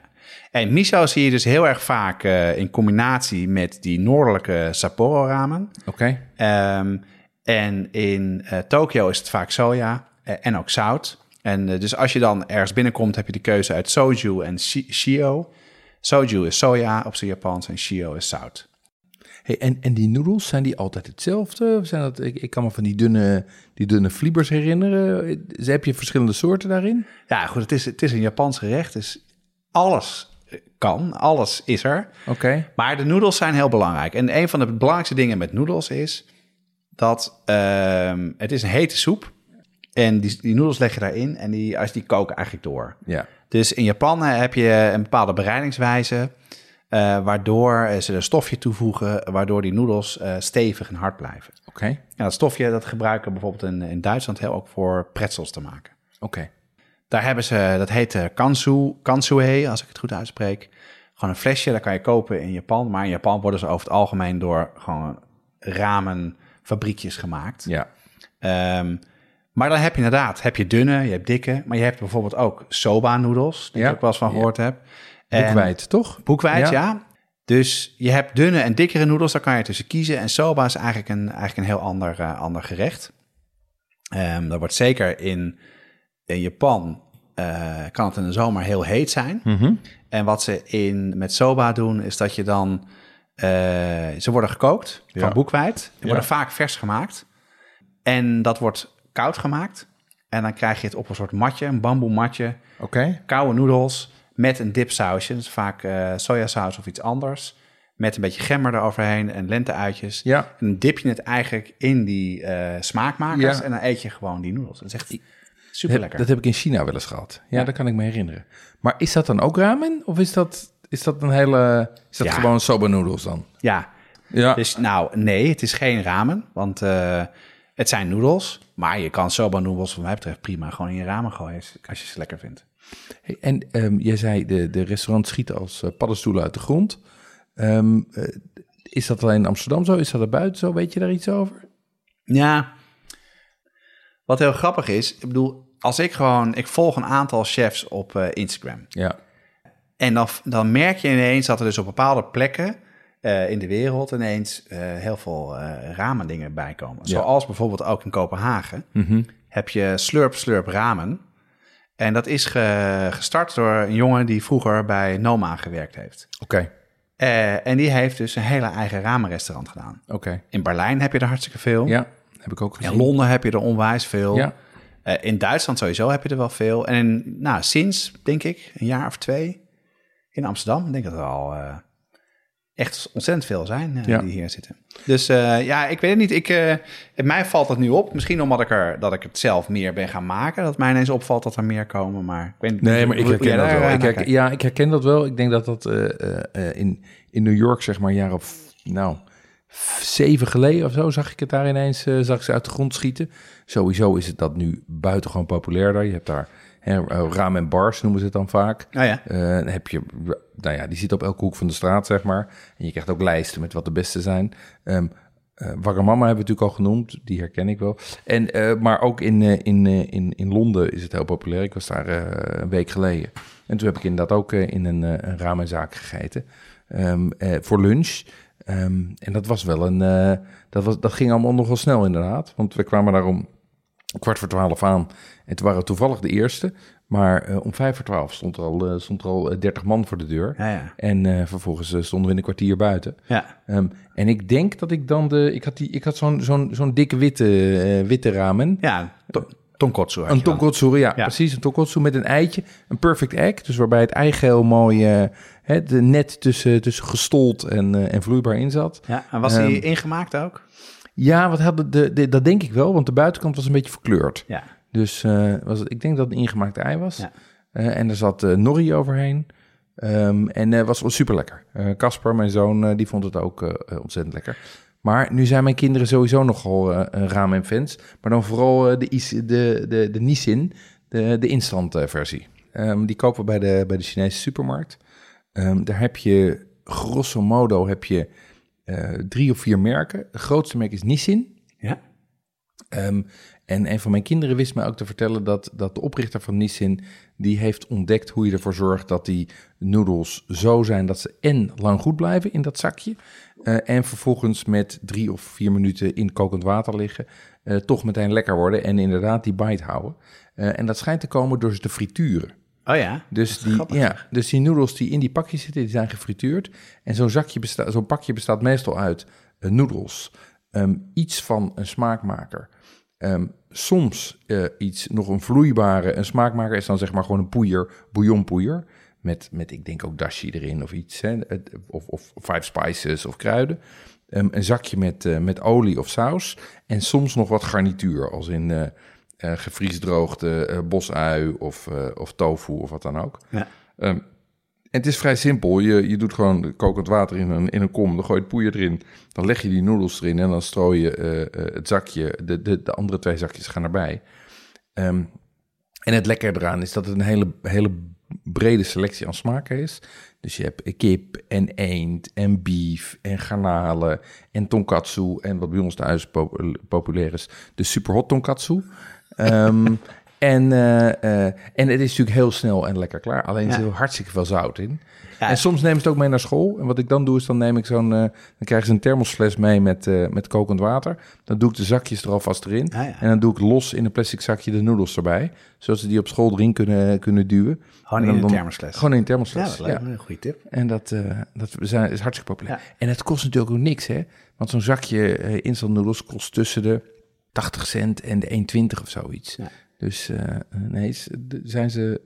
En miso zie je dus heel erg vaak eh, in combinatie met die noordelijke Sapporo ramen. Oké. Ehm, en in eh Tokio is het vaak soja en ook zout. En eh, dus als je dan ergens binnenkomt, heb je de keuze uit soju en shi- shio. Soju is soja op zijn Japans en shio is zout. Hey, en, en die noedels, zijn die altijd hetzelfde? Zijn dat, ik, ik kan me van die dunne, die dunne fliebers herinneren. Ze- Heb je verschillende soorten daarin? Ja, goed, het is, het is een Japans gerecht, dus alles eh, kan, alles is er. Oké. Maar de noedels zijn heel belangrijk. En een van de belangrijkste dingen met noedels is dat ehm, het is een hete soep. En die, die noedels leg je daarin en die, als die koken eigenlijk door. Ja. Dus in Japan eh, heb je een bepaalde bereidingswijze, eh, waardoor eh, ze een stofje toevoegen, waardoor die noedels stevig en hard blijven. Oké. En dat stofje dat gebruiken we bijvoorbeeld in, in Duitsland heel ook voor pretzels te maken. Oké. Daar hebben ze, dat heet eh, kansu, kansue, als ik het goed uitspreek. Gewoon een flesje, dat kan je kopen in Japan. Maar in Japan worden ze over het algemeen door gewoon ramenfabriekjes gemaakt. Ja. Ehm, maar dan heb je inderdaad, heb je dunne, je hebt dikke, maar je hebt bijvoorbeeld ook soba noedels, die Ja. ik ook wel eens van gehoord heb. En- Boekwijd, toch? Boekwijd, Ja. Dus je hebt dunne en dikkere noedels, daar kan je tussen kiezen. En soba is eigenlijk een, eigenlijk een heel ander, eh, ander gerecht. Ehm dat wordt zeker in, in Japan, eh, kan het in de zomer heel heet zijn. Mhm. En wat ze in, met soba doen, is dat je dan... eh, ze worden gekookt Ja. van boekwijd. Ja. worden vaak vers gemaakt. En dat wordt koud gemaakt. En dan krijg je het op een soort matje, een bamboe matje. Oké. Koude noedels met een dipsausje. Dat is vaak eh, sojasaus of iets anders. Met een beetje gember eroverheen en lenteuitjes. Ja. En dan dip je het eigenlijk in die eh, smaakmakers. Ja. En dan eet je gewoon die noedels. Dat is echt super lekker. Dat heb ik in China wel eens gehad. Ja, Ja. dat kan ik me herinneren. Maar is dat dan ook ramen? Of is dat, is dat een hele... Is dat Ja. gewoon soba noodles dan? Ja, Ja. Dus nou, nee, het is geen ramen, want eh, het zijn noedels. Maar je kan soba noedels, wat mij betreft, prima gewoon in je ramen gooien als je ze lekker vindt. Hey, en ehm, jij zei, de, de restaurants schieten als eh, paddenstoelen uit de grond. Ehm, eh, is dat alleen in Amsterdam zo? Is dat er buiten zo? Weet je daar iets over? Ja, wat heel grappig is, ik bedoel, als ik gewoon, ik volg een aantal chefs op eh, Instagram. Ja. En dan, dan merk je ineens dat er dus op bepaalde plekken eh, in de wereld ineens eh, heel veel eh ramen dingen bij komen. Ja. Zoals bijvoorbeeld ook in Kopenhagen Mhm. heb je Slurp Slurp Ramen. En dat is ge- gestart door een jongen die vroeger bij Noma gewerkt heeft. Oké, en die heeft dus een hele eigen ramenrestaurant gedaan. oké. In Berlijn heb je er hartstikke veel. Ja, heb ik ook gezien. In Londen heb je er onwijs veel. Ja. In Duitsland sowieso heb je er wel veel. En in, nou, sinds, denk ik, een jaar of twee in Amsterdam, denk ik dat al echt ontzettend veel zijn eh, Ja. die hier zitten. Dus eh, ja, ik weet het niet. Ik, eh, mij valt het nu op. Misschien omdat ik, er, dat ik het zelf meer ben gaan maken. Dat mij ineens opvalt dat er meer komen. Maar ik weet niet Nee, maar ik herken dat wel. Ik herken, ja, ik herken dat wel. Ik denk dat dat in, in New York, zeg maar, een jaar of nou, zeven geleden of zo, zag ik het daar ineens, zag ik ze uit de grond schieten. Sowieso is het dat nu buitengewoon populair daar. Je hebt daar hè, eh, ramen en bars, noemen ze het dan vaak. Oh ja. Eh, heb je, nou ja, die zit op elke hoek van de straat, zeg maar. En je krijgt ook lijsten met wat de beste zijn. Ehm eh Wagamama hebben we natuurlijk al genoemd, die herken ik wel. En, maar ook in, in, in, in Londen is het heel populair. Ik was daar een week geleden. En toen heb ik inderdaad ook in een, een ramenzaak gegeten. Ehm, eh, voor lunch. Ehm, en dat was wel een. dat, was, dat ging allemaal nogal snel, inderdaad. Want we kwamen daar om kwart voor twaalf aan. En toen waren we toevallig de eerste. Maar eh, om vijf voor twaalf stond er al, eh, stond er al eh, 30 man voor de deur. Ja, ja. En vervolgens stonden we in een kwartier buiten. ja. Ehm, en ik denk dat ik dan de. Ik had, die, ik had zo'n zo'n zo'n dikke witte, witte ramen. ja to- tonkotsu Een tonkotsu, ja, Ja. precies. Een tonkotsu met een eitje. Een perfect egg. Dus waarbij het eigeel mooi eh, hè, de net tussen, tussen gestold en, en vloeibaar in zat. Ja, en was die Ehm, ingemaakt ook? Ja, wat hadden de, de, dat denk ik wel. Want de buitenkant was een beetje verkleurd. Ja. Dus eh, was het, ik denk dat het een ingemaakte ei was. Ja. Eh, en er zat eh nori overheen. Ehm, en was super lekker. Casper, mijn zoon, die vond het ook ontzettend lekker. Maar nu zijn mijn kinderen sowieso nogal ramen fans. Maar dan vooral de, is, de, de, de Nissin, de, de instant versie. Ehm, die kopen we bij de, bij de Chinese supermarkt. Ehm, daar heb je, grosso modo, heb je drie of vier merken. Het grootste merk is Nissin. Ja. En een van mijn kinderen wist mij ook te vertellen dat, dat de oprichter van Nissin... die heeft ontdekt hoe je ervoor zorgt dat die noedels zo zijn... dat ze en lang goed blijven in dat zakje... eh, en vervolgens met drie of vier minuten in kokend water liggen... eh, toch meteen lekker worden en inderdaad die bite houden. Eh, en dat schijnt te komen door ze te frituren. Oh ja. Dus die, grappig, ja, dus die noedels die in die pakjes zitten, die zijn gefrituurd. En zo'n zakje bestaat, zo'n pakje bestaat meestal uit noedels, ehm, iets van een smaakmaker. Ehm, soms eh, iets, nog een vloeibare, een smaakmaker is dan zeg maar gewoon een poeier, bouillonpoeier. Met, met ik denk ook dashi erin of iets, hè, of, of five spices of kruiden. Ehm, een zakje met, eh, met olie of saus. En soms nog wat garnituur, als in eh gevriesdroogde eh, bosui of, of tofu of wat dan ook. Ja. Ehm, en het is vrij simpel. Je, je doet gewoon kokend water in een, in een kom, dan gooi je het poeier erin, dan leg je die noedels erin en dan strooi je eh, eh, het zakje, de, de, de andere twee zakjes gaan erbij. Ehm, en het lekker eraan is dat het een hele, hele brede selectie aan smaken is. Dus je hebt kip en eend en beef en garnalen en tonkatsu. En wat bij ons thuis pop- populair is, de superhot tonkatsu. Ehm, *laughs* en, eh, eh, en het is natuurlijk heel snel en lekker klaar. Alleen er Ja. zit er hartstikke veel zout in. Ja. En soms nemen ze het ook mee naar school. En wat ik dan doe, is dan neem ik zo'n... eh, dan krijgen ze een thermosfles mee met, met kokend water. Dan doe ik de zakjes er alvast erin. Ah, ja. En dan doe ik los in een plastic zakje de noedels erbij. Zodat ze die op school erin kunnen, kunnen duwen. Gewoon in een thermosfles. Gewoon in een ja, thermosfles. leuk. Een goede tip. En dat, dat zijn, is hartstikke populair. Ja. En het kost natuurlijk ook niks, hè? Want zo'n zakje instant noedels kost tussen de 80 cent en de 1,20 of zoiets. Ja. Dus eh, nee, zijn ze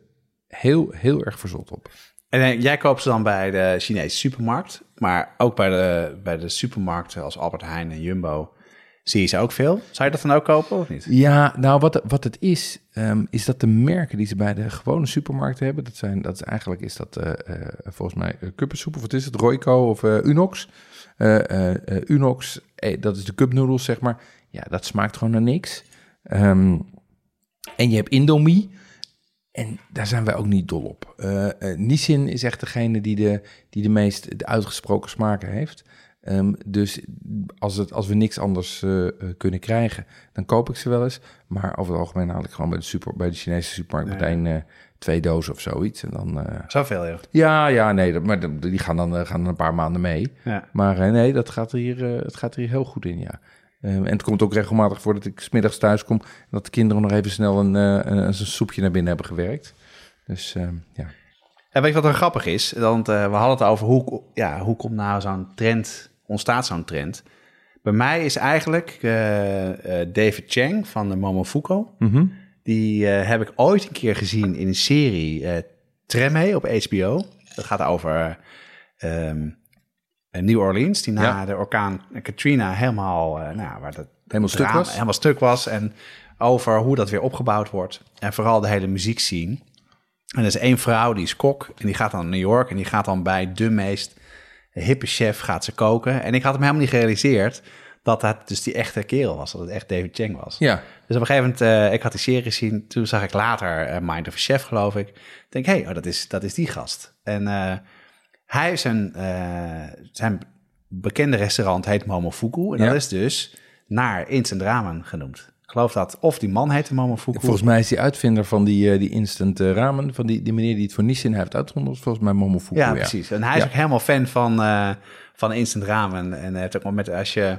heel, heel erg verzot op. En eh, jij koopt ze dan bij de Chinese supermarkt, maar ook bij de, bij de supermarkten als Albert Heijn en Jumbo Zie je ze ook veel? Zou je dat dan ook kopen of niet? Ja, nou wat, wat het is, ehm, is dat de merken die ze bij de gewone supermarkten hebben, dat zijn, dat is eigenlijk is dat eh, volgens mij uh, kuppensoep of wat is het, Royco of Unox. Unox, eh, dat is de cupnoedels zeg maar. Ja, dat smaakt gewoon naar niks. Ehm, en je hebt Indomie. En daar zijn wij ook niet dol op. Eh, Nissin is echt degene die de, die de meest de uitgesproken smaken heeft. Ehm, dus als, het, als we niks anders eh, kunnen krijgen, dan koop ik ze wel eens. Maar over het algemeen haal ik gewoon bij de, super, bij de Chinese supermarkt meteen twee dozen of zoiets. En dan, eh, Zoveel, joh. ja, ja, nee, dat, maar die gaan dan, gaan dan een paar maanden mee. Ja. Maar nee, dat gaat er hier, het gaat er hier heel goed in, ja. Ehm, en het komt ook regelmatig voor dat ik smiddags thuis kom... en dat de kinderen nog even snel een, eh, een, een soepje naar binnen hebben gewerkt. Dus ehm, ja. En weet je wat er grappig is? Want eh, we hadden het over hoe, ja, hoe komt nou zo'n trend, ontstaat zo'n trend? Bij mij is eigenlijk eh, David Chang van de Momofuku. Mhm. Die heb ik ooit een keer gezien in een serie Treme op HBO. Dat gaat over ehm, eh, New Orleans, die na Ja. de orkaan Katrina helemaal, eh, nou, waar dat Helemaal stuk was. helemaal stuk was. En over hoe dat weer opgebouwd wordt. En vooral de hele muziekscene. En er is één vrouw, die is kok. En die gaat dan naar New York. En die gaat dan bij de meest hippe chef gaat ze koken. En ik had hem helemaal niet gerealiseerd dat dat dus die echte kerel was. Dat het echt David Chang was. Ja, Dus op een gegeven moment, eh, ik had die serie gezien. Toen zag ik later eh, Mind of a Chef, geloof ik. Ik denk, hé, hey, oh, dat, is, dat is die gast. En eh, hij zijn, eh, zijn bekende restaurant heet Momofuku. En Ja. dat is dus naar instant ramen genoemd. Ik geloof dat of die man heette Momofuku. volgens mij is die uitvinder van die, eh, die instant eh, ramen... van die, die meneer die het voor Nissin heeft uitgevonden... volgens mij Momofuku, ja, ja. precies. En hij is Ja. ook helemaal fan van, eh, van instant ramen. En heeft ook met, als je...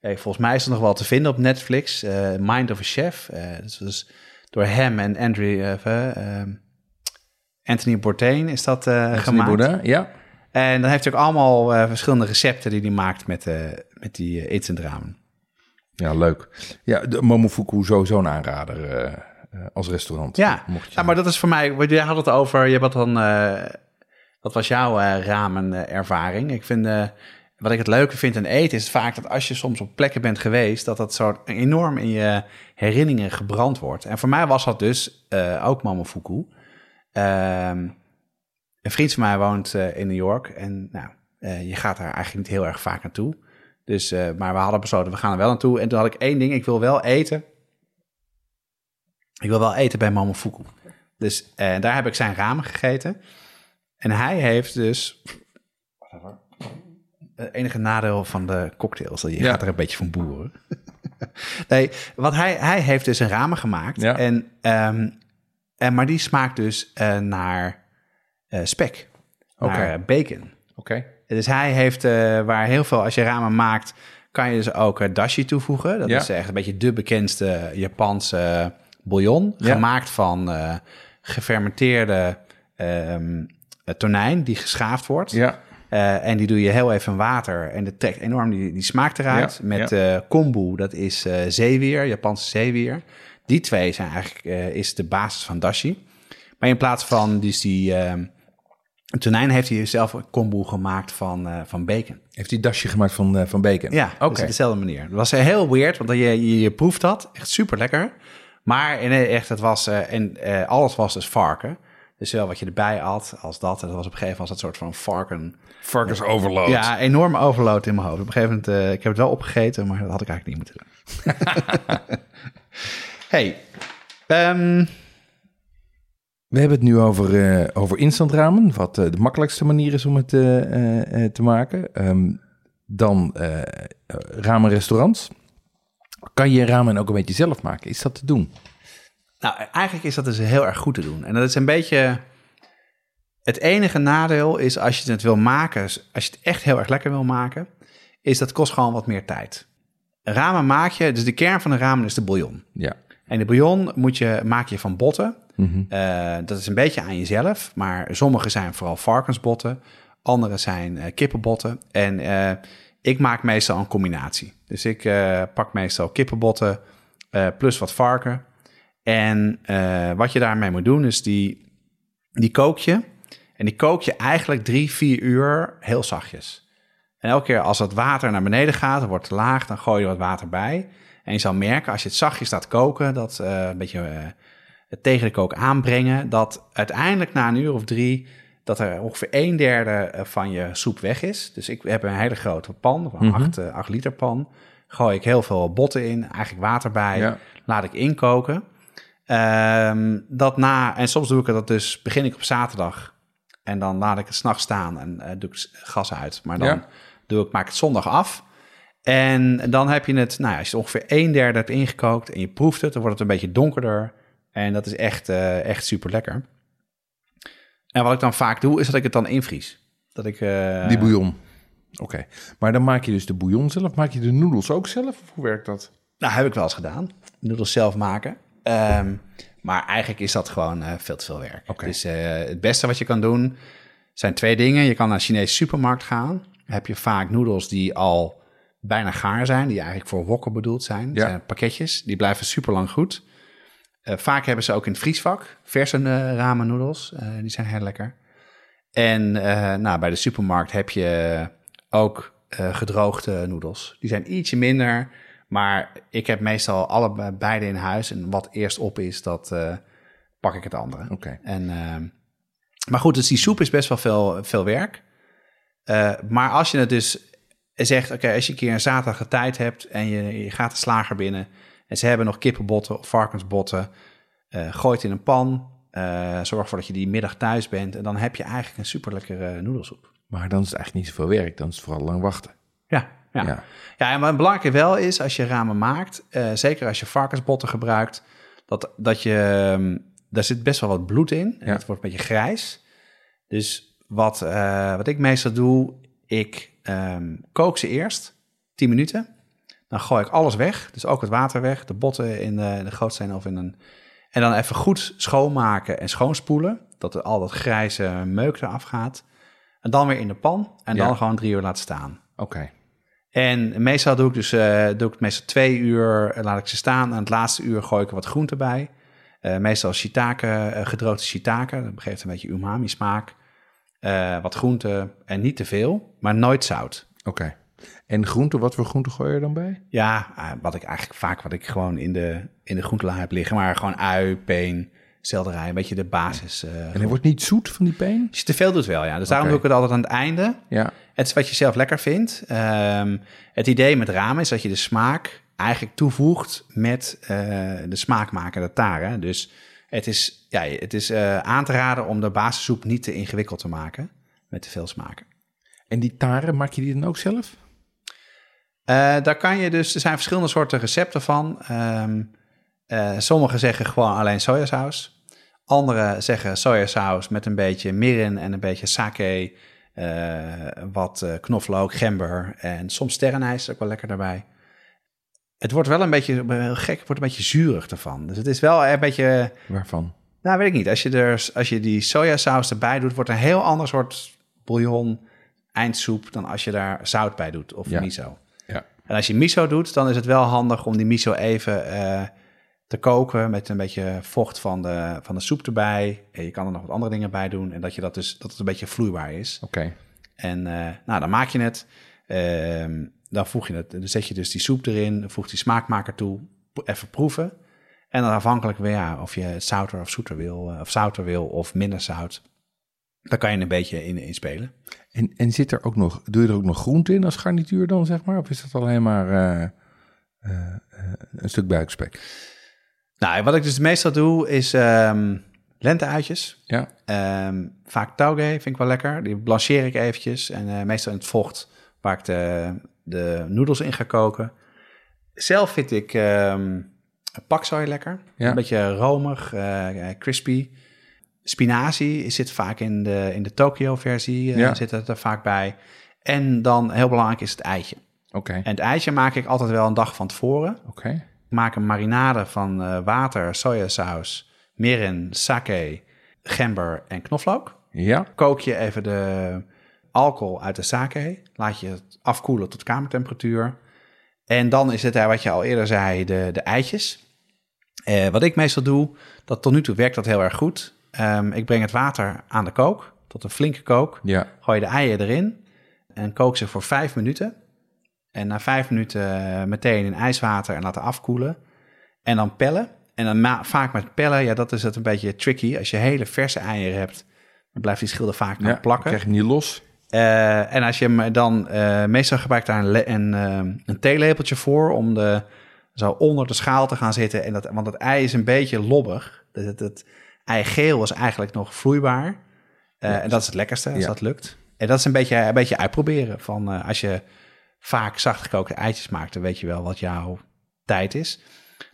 eh, volgens mij is het nog wel te vinden op Netflix. eh, Mind of a Chef. Eh dat was door hem en Andrew, eh, eh, Anthony Bourdain is dat eh, Anthony gemaakt. Bourdain, ja. En dan heeft hij ook allemaal eh, verschillende recepten die hij maakt met, eh, met die eh, instant ramen. Ja, leuk. Ja, de Momofuku sowieso een aanrader eh, eh, als restaurant. Ja. Mocht je ja, maar dat is voor mij... Jij had het over... Je had dan... eh, wat was jouw eh ramenervaring? Ik vind... eh, wat ik het leuke vind aan eten is vaak dat als je soms op plekken bent geweest, dat dat zo enorm in je herinneringen gebrand wordt. En voor mij was dat dus eh, ook Momofuku. Ehm een vriend van mij woont eh, in New York en nou, eh, je gaat daar eigenlijk niet heel erg vaak naartoe. Dus, eh, maar we hadden besloten, we gaan er wel naartoe. En toen had ik één ding, ik wil wel eten. Ik wil wel eten bij Momofuku. Dus daar heb ik zijn ramen gegeten. En hij heeft dus... Het enige nadeel van de cocktails, dat je Ja. gaat er een beetje van boeren. *laughs* nee, wat hij, hij heeft dus een ramen gemaakt. Ja. En, ehm, en, maar die smaakt dus naar spek. Oké. Naar eh, bacon. Oké. Dus hij heeft, eh, waar heel veel, als je ramen maakt, kan je dus ook eh, dashi toevoegen. Dat Ja. is echt een beetje de bekendste Japanse bouillon. Ja. Gemaakt van eh, gefermenteerde ehm, eh, tonijn die geschaafd wordt. Ja. Eh, en die doe je heel even in water en dat trekt enorm die, die smaak eruit. Ja, Met eh kombu, dat is eh zeewier, Japanse zeewier. Die twee zijn eigenlijk eh, is de basis van dashi. Maar in plaats van dus die ehm, tonijn heeft hij zelf een kombu gemaakt van, eh, van bacon. Heeft hij dasje gemaakt van, eh, van bacon? Ja, oké. dus op dezelfde manier. Dat was heel weird, want je, je, je proeft dat. Echt super lekker. Maar in, echt, het was, eh, en eh, alles was dus varken. Dus zowel wat je erbij had als dat. En dat was op een gegeven moment een soort van varken. Varkensoverload. Ja, enorm overload in mijn hoofd. Op een gegeven moment, eh, ik heb het wel opgegeten, maar dat had ik eigenlijk niet moeten doen. *laughs* hey, ehm, We hebben het nu over, eh, over instant ramen, wat eh, de makkelijkste manier is om het eh, te maken. Ehm, dan ramen restaurants. Kan je ramen ook een beetje zelf maken? Is dat te doen? nou, eigenlijk is dat dus heel erg goed te doen. En dat is een beetje... Het enige nadeel is als je het wil maken, als je het echt heel erg lekker wil maken, is dat kost gewoon wat meer tijd. Ramen maak je, dus de kern van de ramen is de bouillon. Ja. En de bouillon moet je, maak je van botten. Mhm. Eh, dat is een beetje aan jezelf, maar sommige zijn vooral varkensbotten, andere zijn eh, kippenbotten. En eh, ik maak meestal een combinatie. Dus ik pak meestal kippenbotten plus wat varken. En wat je daarmee moet doen, is die, die kook je. En die kook je eigenlijk drie, vier uur heel zachtjes. En elke keer als het water naar beneden gaat, wordt laag, dan gooi je wat water bij. En je zal merken, als je het zachtjes laat koken, dat eh, een beetje uh, het tegen de kook aanbrengen, dat uiteindelijk na een uur of drie, dat er ongeveer een derde eh, van je soep weg is. Dus ik heb een hele grote pan, een Mhm. 8, 8 liter pan. Gooi ik heel veel botten in, eigenlijk water bij, Ja. laat ik inkoken. Ehm, dat na, en soms doe ik dat dus, begin ik op zaterdag en dan laat ik het s'nachts staan en eh, doe ik het gas uit. Maar dan Ja. doe ik, maak ik het zondag af. En dan heb je het, nou ja, als je het ongeveer een derde hebt ingekookt en je proeft het, dan wordt het een beetje donkerder. En dat is echt, eh, echt super lekker. En wat ik dan vaak doe, is dat ik het dan invries. Dat ik, eh, Die bouillon. Oké. Maar dan maak je dus de bouillon zelf. Maak je de noedels ook zelf? Of hoe werkt dat? Nou, heb ik wel eens gedaan. Noedels zelf maken. Ehm, maar eigenlijk is dat gewoon eh, veel te veel werk. Oké. Dus het beste wat je kan doen zijn twee dingen. Je kan naar een Chinese supermarkt gaan. Dan heb je vaak noedels die al bijna gaar zijn. Die eigenlijk voor wokken bedoeld zijn. Ja. zijn pakketjes. Die blijven super lang goed. Eh, vaak hebben ze ook in het vriesvak verse eh, ramen noedels. Eh, die zijn heel lekker. En nou, bij de supermarkt heb je ook gedroogde noedels. Die zijn ietsje minder, maar ik heb meestal alle beide in huis. En wat eerst op is, dat pak ik het andere. Oké. En, ehm, maar goed, dus die soep is best wel veel, veel werk. Maar als je het dus zegt, oké, als je een keer een zaterdag tijd hebt en je, je gaat de slager binnen en ze hebben nog kippenbotten of varkensbotten, eh gooi het in een pan, eh, zorg ervoor dat je die middag thuis bent en dan heb je eigenlijk een super lekkere noedelsoep. Maar dan is het eigenlijk niet zoveel werk. Dan is het vooral lang wachten. Ja, ja. Ja. ja. en wat belangrijk wel is, als je ramen maakt, eh, zeker als je varkensbotten gebruikt, dat, dat je, ehm, daar zit best wel wat bloed in. En Ja. het wordt een beetje grijs. Dus wat, eh, wat ik meestal doe, ik ehm, kook ze eerst, 10 minuten. Dan gooi ik alles weg, dus ook het water weg, de botten in de, de gootsteen of in een... En dan even goed schoonmaken en schoonspoelen, dat er al dat grijze meuk eraf gaat. En dan weer in de pan en Ja. dan gewoon drie uur laten staan. Oké. En meestal doe ik dus eh, doe ik meestal twee uur, eh, laat ik ze staan. En het laatste uur gooi ik er wat groente bij. Eh, meestal shiitake, gedroogde shiitake. Dat geeft een beetje umami smaak. Wat groente en niet te veel, maar nooit zout. Oké. En groente, wat voor groente gooi je er dan bij? Ja, eh, wat ik eigenlijk vaak wat ik gewoon in de, in de groentela heb liggen. Maar gewoon ui, peen, selderij, een beetje de basis. eh, En hij wordt niet zoet van die peen? als je te veel doet wel, ja. Dus daarom doe ik het altijd aan het einde. Ja. Het is wat je zelf lekker vindt. Ehm, het idee met ramen is dat je de smaak eigenlijk toevoegt met eh, de smaakmaker, de tare. Dus het is, ja, het is aan te raden om de basissoep niet te ingewikkeld te maken met te veel smaken. En die taren, maak je die dan ook zelf? Eh, daar kan je dus, er zijn verschillende soorten recepten van. Ehm eh, sommigen zeggen gewoon alleen sojasaus. Anderen zeggen sojasaus met een beetje mirin en een beetje sake, eh, wat knoflook, gember en soms sterrenijs ook wel lekker daarbij. Het wordt wel een beetje, heel gek, het wordt een beetje zuurig ervan. Dus het is wel een beetje, Waarvan? nou weet ik niet, als je, er, als je die sojasaus erbij doet, wordt een heel ander soort bouillon, eindsoep, dan als je daar zout bij doet of Ja. miso. En als je miso doet, dan is het wel handig om die miso even eh, te koken met een beetje vocht van de, van de soep erbij. En je kan er nog wat andere dingen bij doen en dat, je dat, dus, dat het een beetje vloeibaar is. Oké. En eh, nou, dan maak je het. Ehm, dan voeg je het. Dan zet je dus die soep erin, voeg die smaakmaker toe, even proeven. En dan afhankelijk weer ja, of je het zouter of zoeter wil, eh, of zouter wil of minder zout. Daar kan je een beetje in, in spelen. En, en zit er ook nog, doe je er ook nog groente in als garnituur dan, zeg maar? Of is dat alleen maar eh, eh, eh, een stuk buikspek? Nou, wat ik dus meestal doe is ehm lenteuitjes. Ja. Ehm, vaak tauge vind ik wel lekker. Die blancheer ik eventjes. En meestal in het vocht waar ik de, de noedels in ga koken. Zelf vind ik ehm paksoi lekker. Ja. Een beetje romig, crispy. Spinazie zit vaak in de, in de Tokyo-versie. eh, Ja. Zit het er vaak bij. En dan heel belangrijk is het eitje. Oké. En het eitje maak ik altijd wel een dag van tevoren. Oké. Ik maak een marinade van eh, water, sojasaus, mirin, sake, gember en knoflook. Ja. Kook je even de alcohol uit de sake. Laat je het afkoelen tot kamertemperatuur. En dan is het, eh, wat je al eerder zei, de, de eitjes. Wat ik meestal doe, dat tot nu toe werkt dat heel erg goed. Ehm, ik breng het water aan de kook, tot een flinke kook. Ja. Gooi je de eieren erin. En kook ze voor vijf minuten. En na vijf minuten meteen in ijswater en laten afkoelen. En dan pellen. En dan vaak met pellen, ja, dat is het een beetje tricky. Als je hele verse eieren hebt, dan blijft die schilder vaak nog Ja, plakken. krijg je niet los. Eh, en als je hem dan, eh, meestal gebruik daar een, een, eh, een theelepeltje voor om de, zo onder de schaal te gaan zitten. En dat, want het ei is een beetje lobbig. Het eigeel is eigenlijk nog vloeibaar. Eh, en dat is het lekkerste als Ja. dat lukt. En dat is een beetje, een beetje uitproberen. Van, eh, als je vaak zachtgekookte eitjes maakt, dan weet je wel wat jouw tijd is.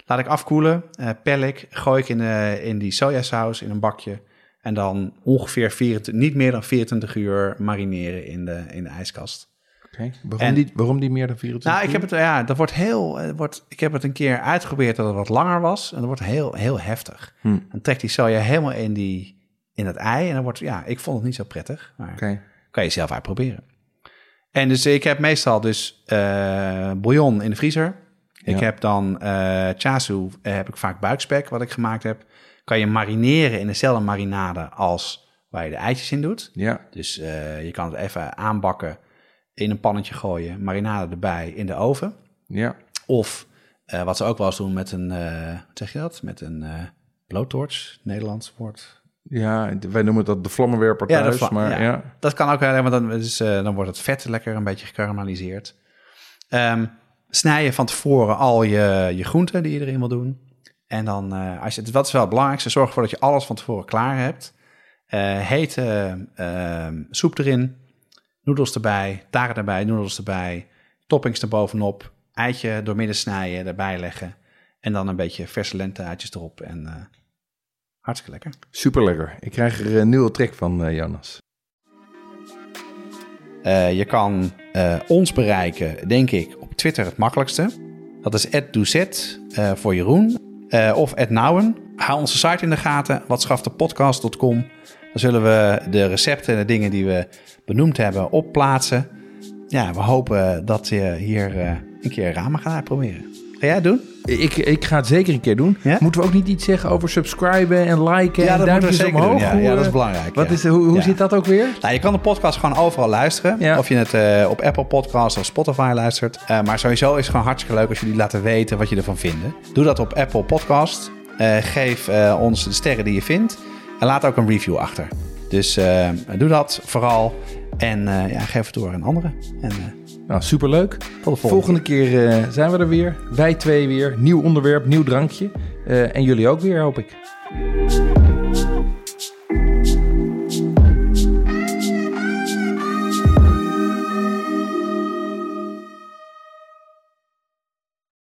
Laat ik afkoelen, eh pel ik, gooi ik in, de, in die sojasaus in een bakje. En dan ongeveer 24, niet meer dan 24 uur marineren in de, in de ijskast. Oké. Waarom, En- die, waarom die meer dan 24 Nou, ik heb het, ja, dat wordt heel, het wordt, ik heb het een keer uitgeprobeerd dat het wat langer was. En dat wordt heel, heel heftig. Hm. Dan trekt die soja helemaal in, die, in het ei. En dan wordt, ja, ik vond het niet zo prettig. Maar kan je zelf uitproberen. En dus ik heb meestal dus eh, bouillon in de vriezer. Ik heb dan eh chasu, eh, heb ik vaak buikspek wat ik gemaakt heb. Kan je marineren in dezelfde marinade als waar je de eitjes in doet. Ja. Dus eh, je kan het even aanbakken, in een pannetje gooien, marinade erbij in de oven. Ja. Of eh, wat ze ook wel eens doen met een, eh, wat zeg je dat? Met een eh blowtorch, Nederlands woord. Ja, wij noemen dat de vlammenwerper Ja, de thuis, vla- maar ja. ja. Dat kan ook, wel, want dan, is, dan wordt het vet lekker een beetje gekarameliseerd. Ehm snij je van tevoren al je, je groenten die je erin wil doen. En dan, als je, wat is wel het belangrijkste, zorg ervoor dat je alles van tevoren klaar hebt. Hete ehm, soep erin, noedels erbij, taren erbij, noedels erbij, toppings erbovenop, eitje doormidden snijden, erbij leggen. En dan een beetje verse lente-uitjes erop en eh, hartstikke lekker. Super lekker. Ik krijg er een nieuwe trek van, eh, Jonas. Eh, je kan eh, ons bereiken, denk ik, op Twitter het makkelijkste. Dat is @doezet eh voor Jeroen eh, of @nouwen. Hou onze site in de gaten, watschaftepodcast.com. Dan zullen we de recepten en de dingen die we benoemd hebben opplaatsen. Ja, we hopen dat je hier eh, een keer ramen gaat uitproberen. Ga jij het doen? Ik, ik ga het zeker een keer doen. Ja? Moeten we ook niet iets zeggen over subscriben en liken Ja, en duimpjes zeker omhoog? doen. Ja, ja, dat is eh, belangrijk. Wat is, hoe hoe zit dat ook weer? Nou, je kan de podcast gewoon overal luisteren. Of je het eh, op Apple Podcasts of Spotify luistert. Maar sowieso is het gewoon hartstikke leuk als jullie laten weten wat je ervan vinden. Doe dat op Apple Podcast. Geef ons de sterren die je vindt. En laat ook een review achter. Dus eh, doe dat vooral. En eh, ja, geef het door aan anderen. En eh, Nou, superleuk. tot de volgende. Volgende keer zijn we er weer. Wij twee weer. Nieuw onderwerp, nieuw drankje. En jullie ook weer, hoop ik.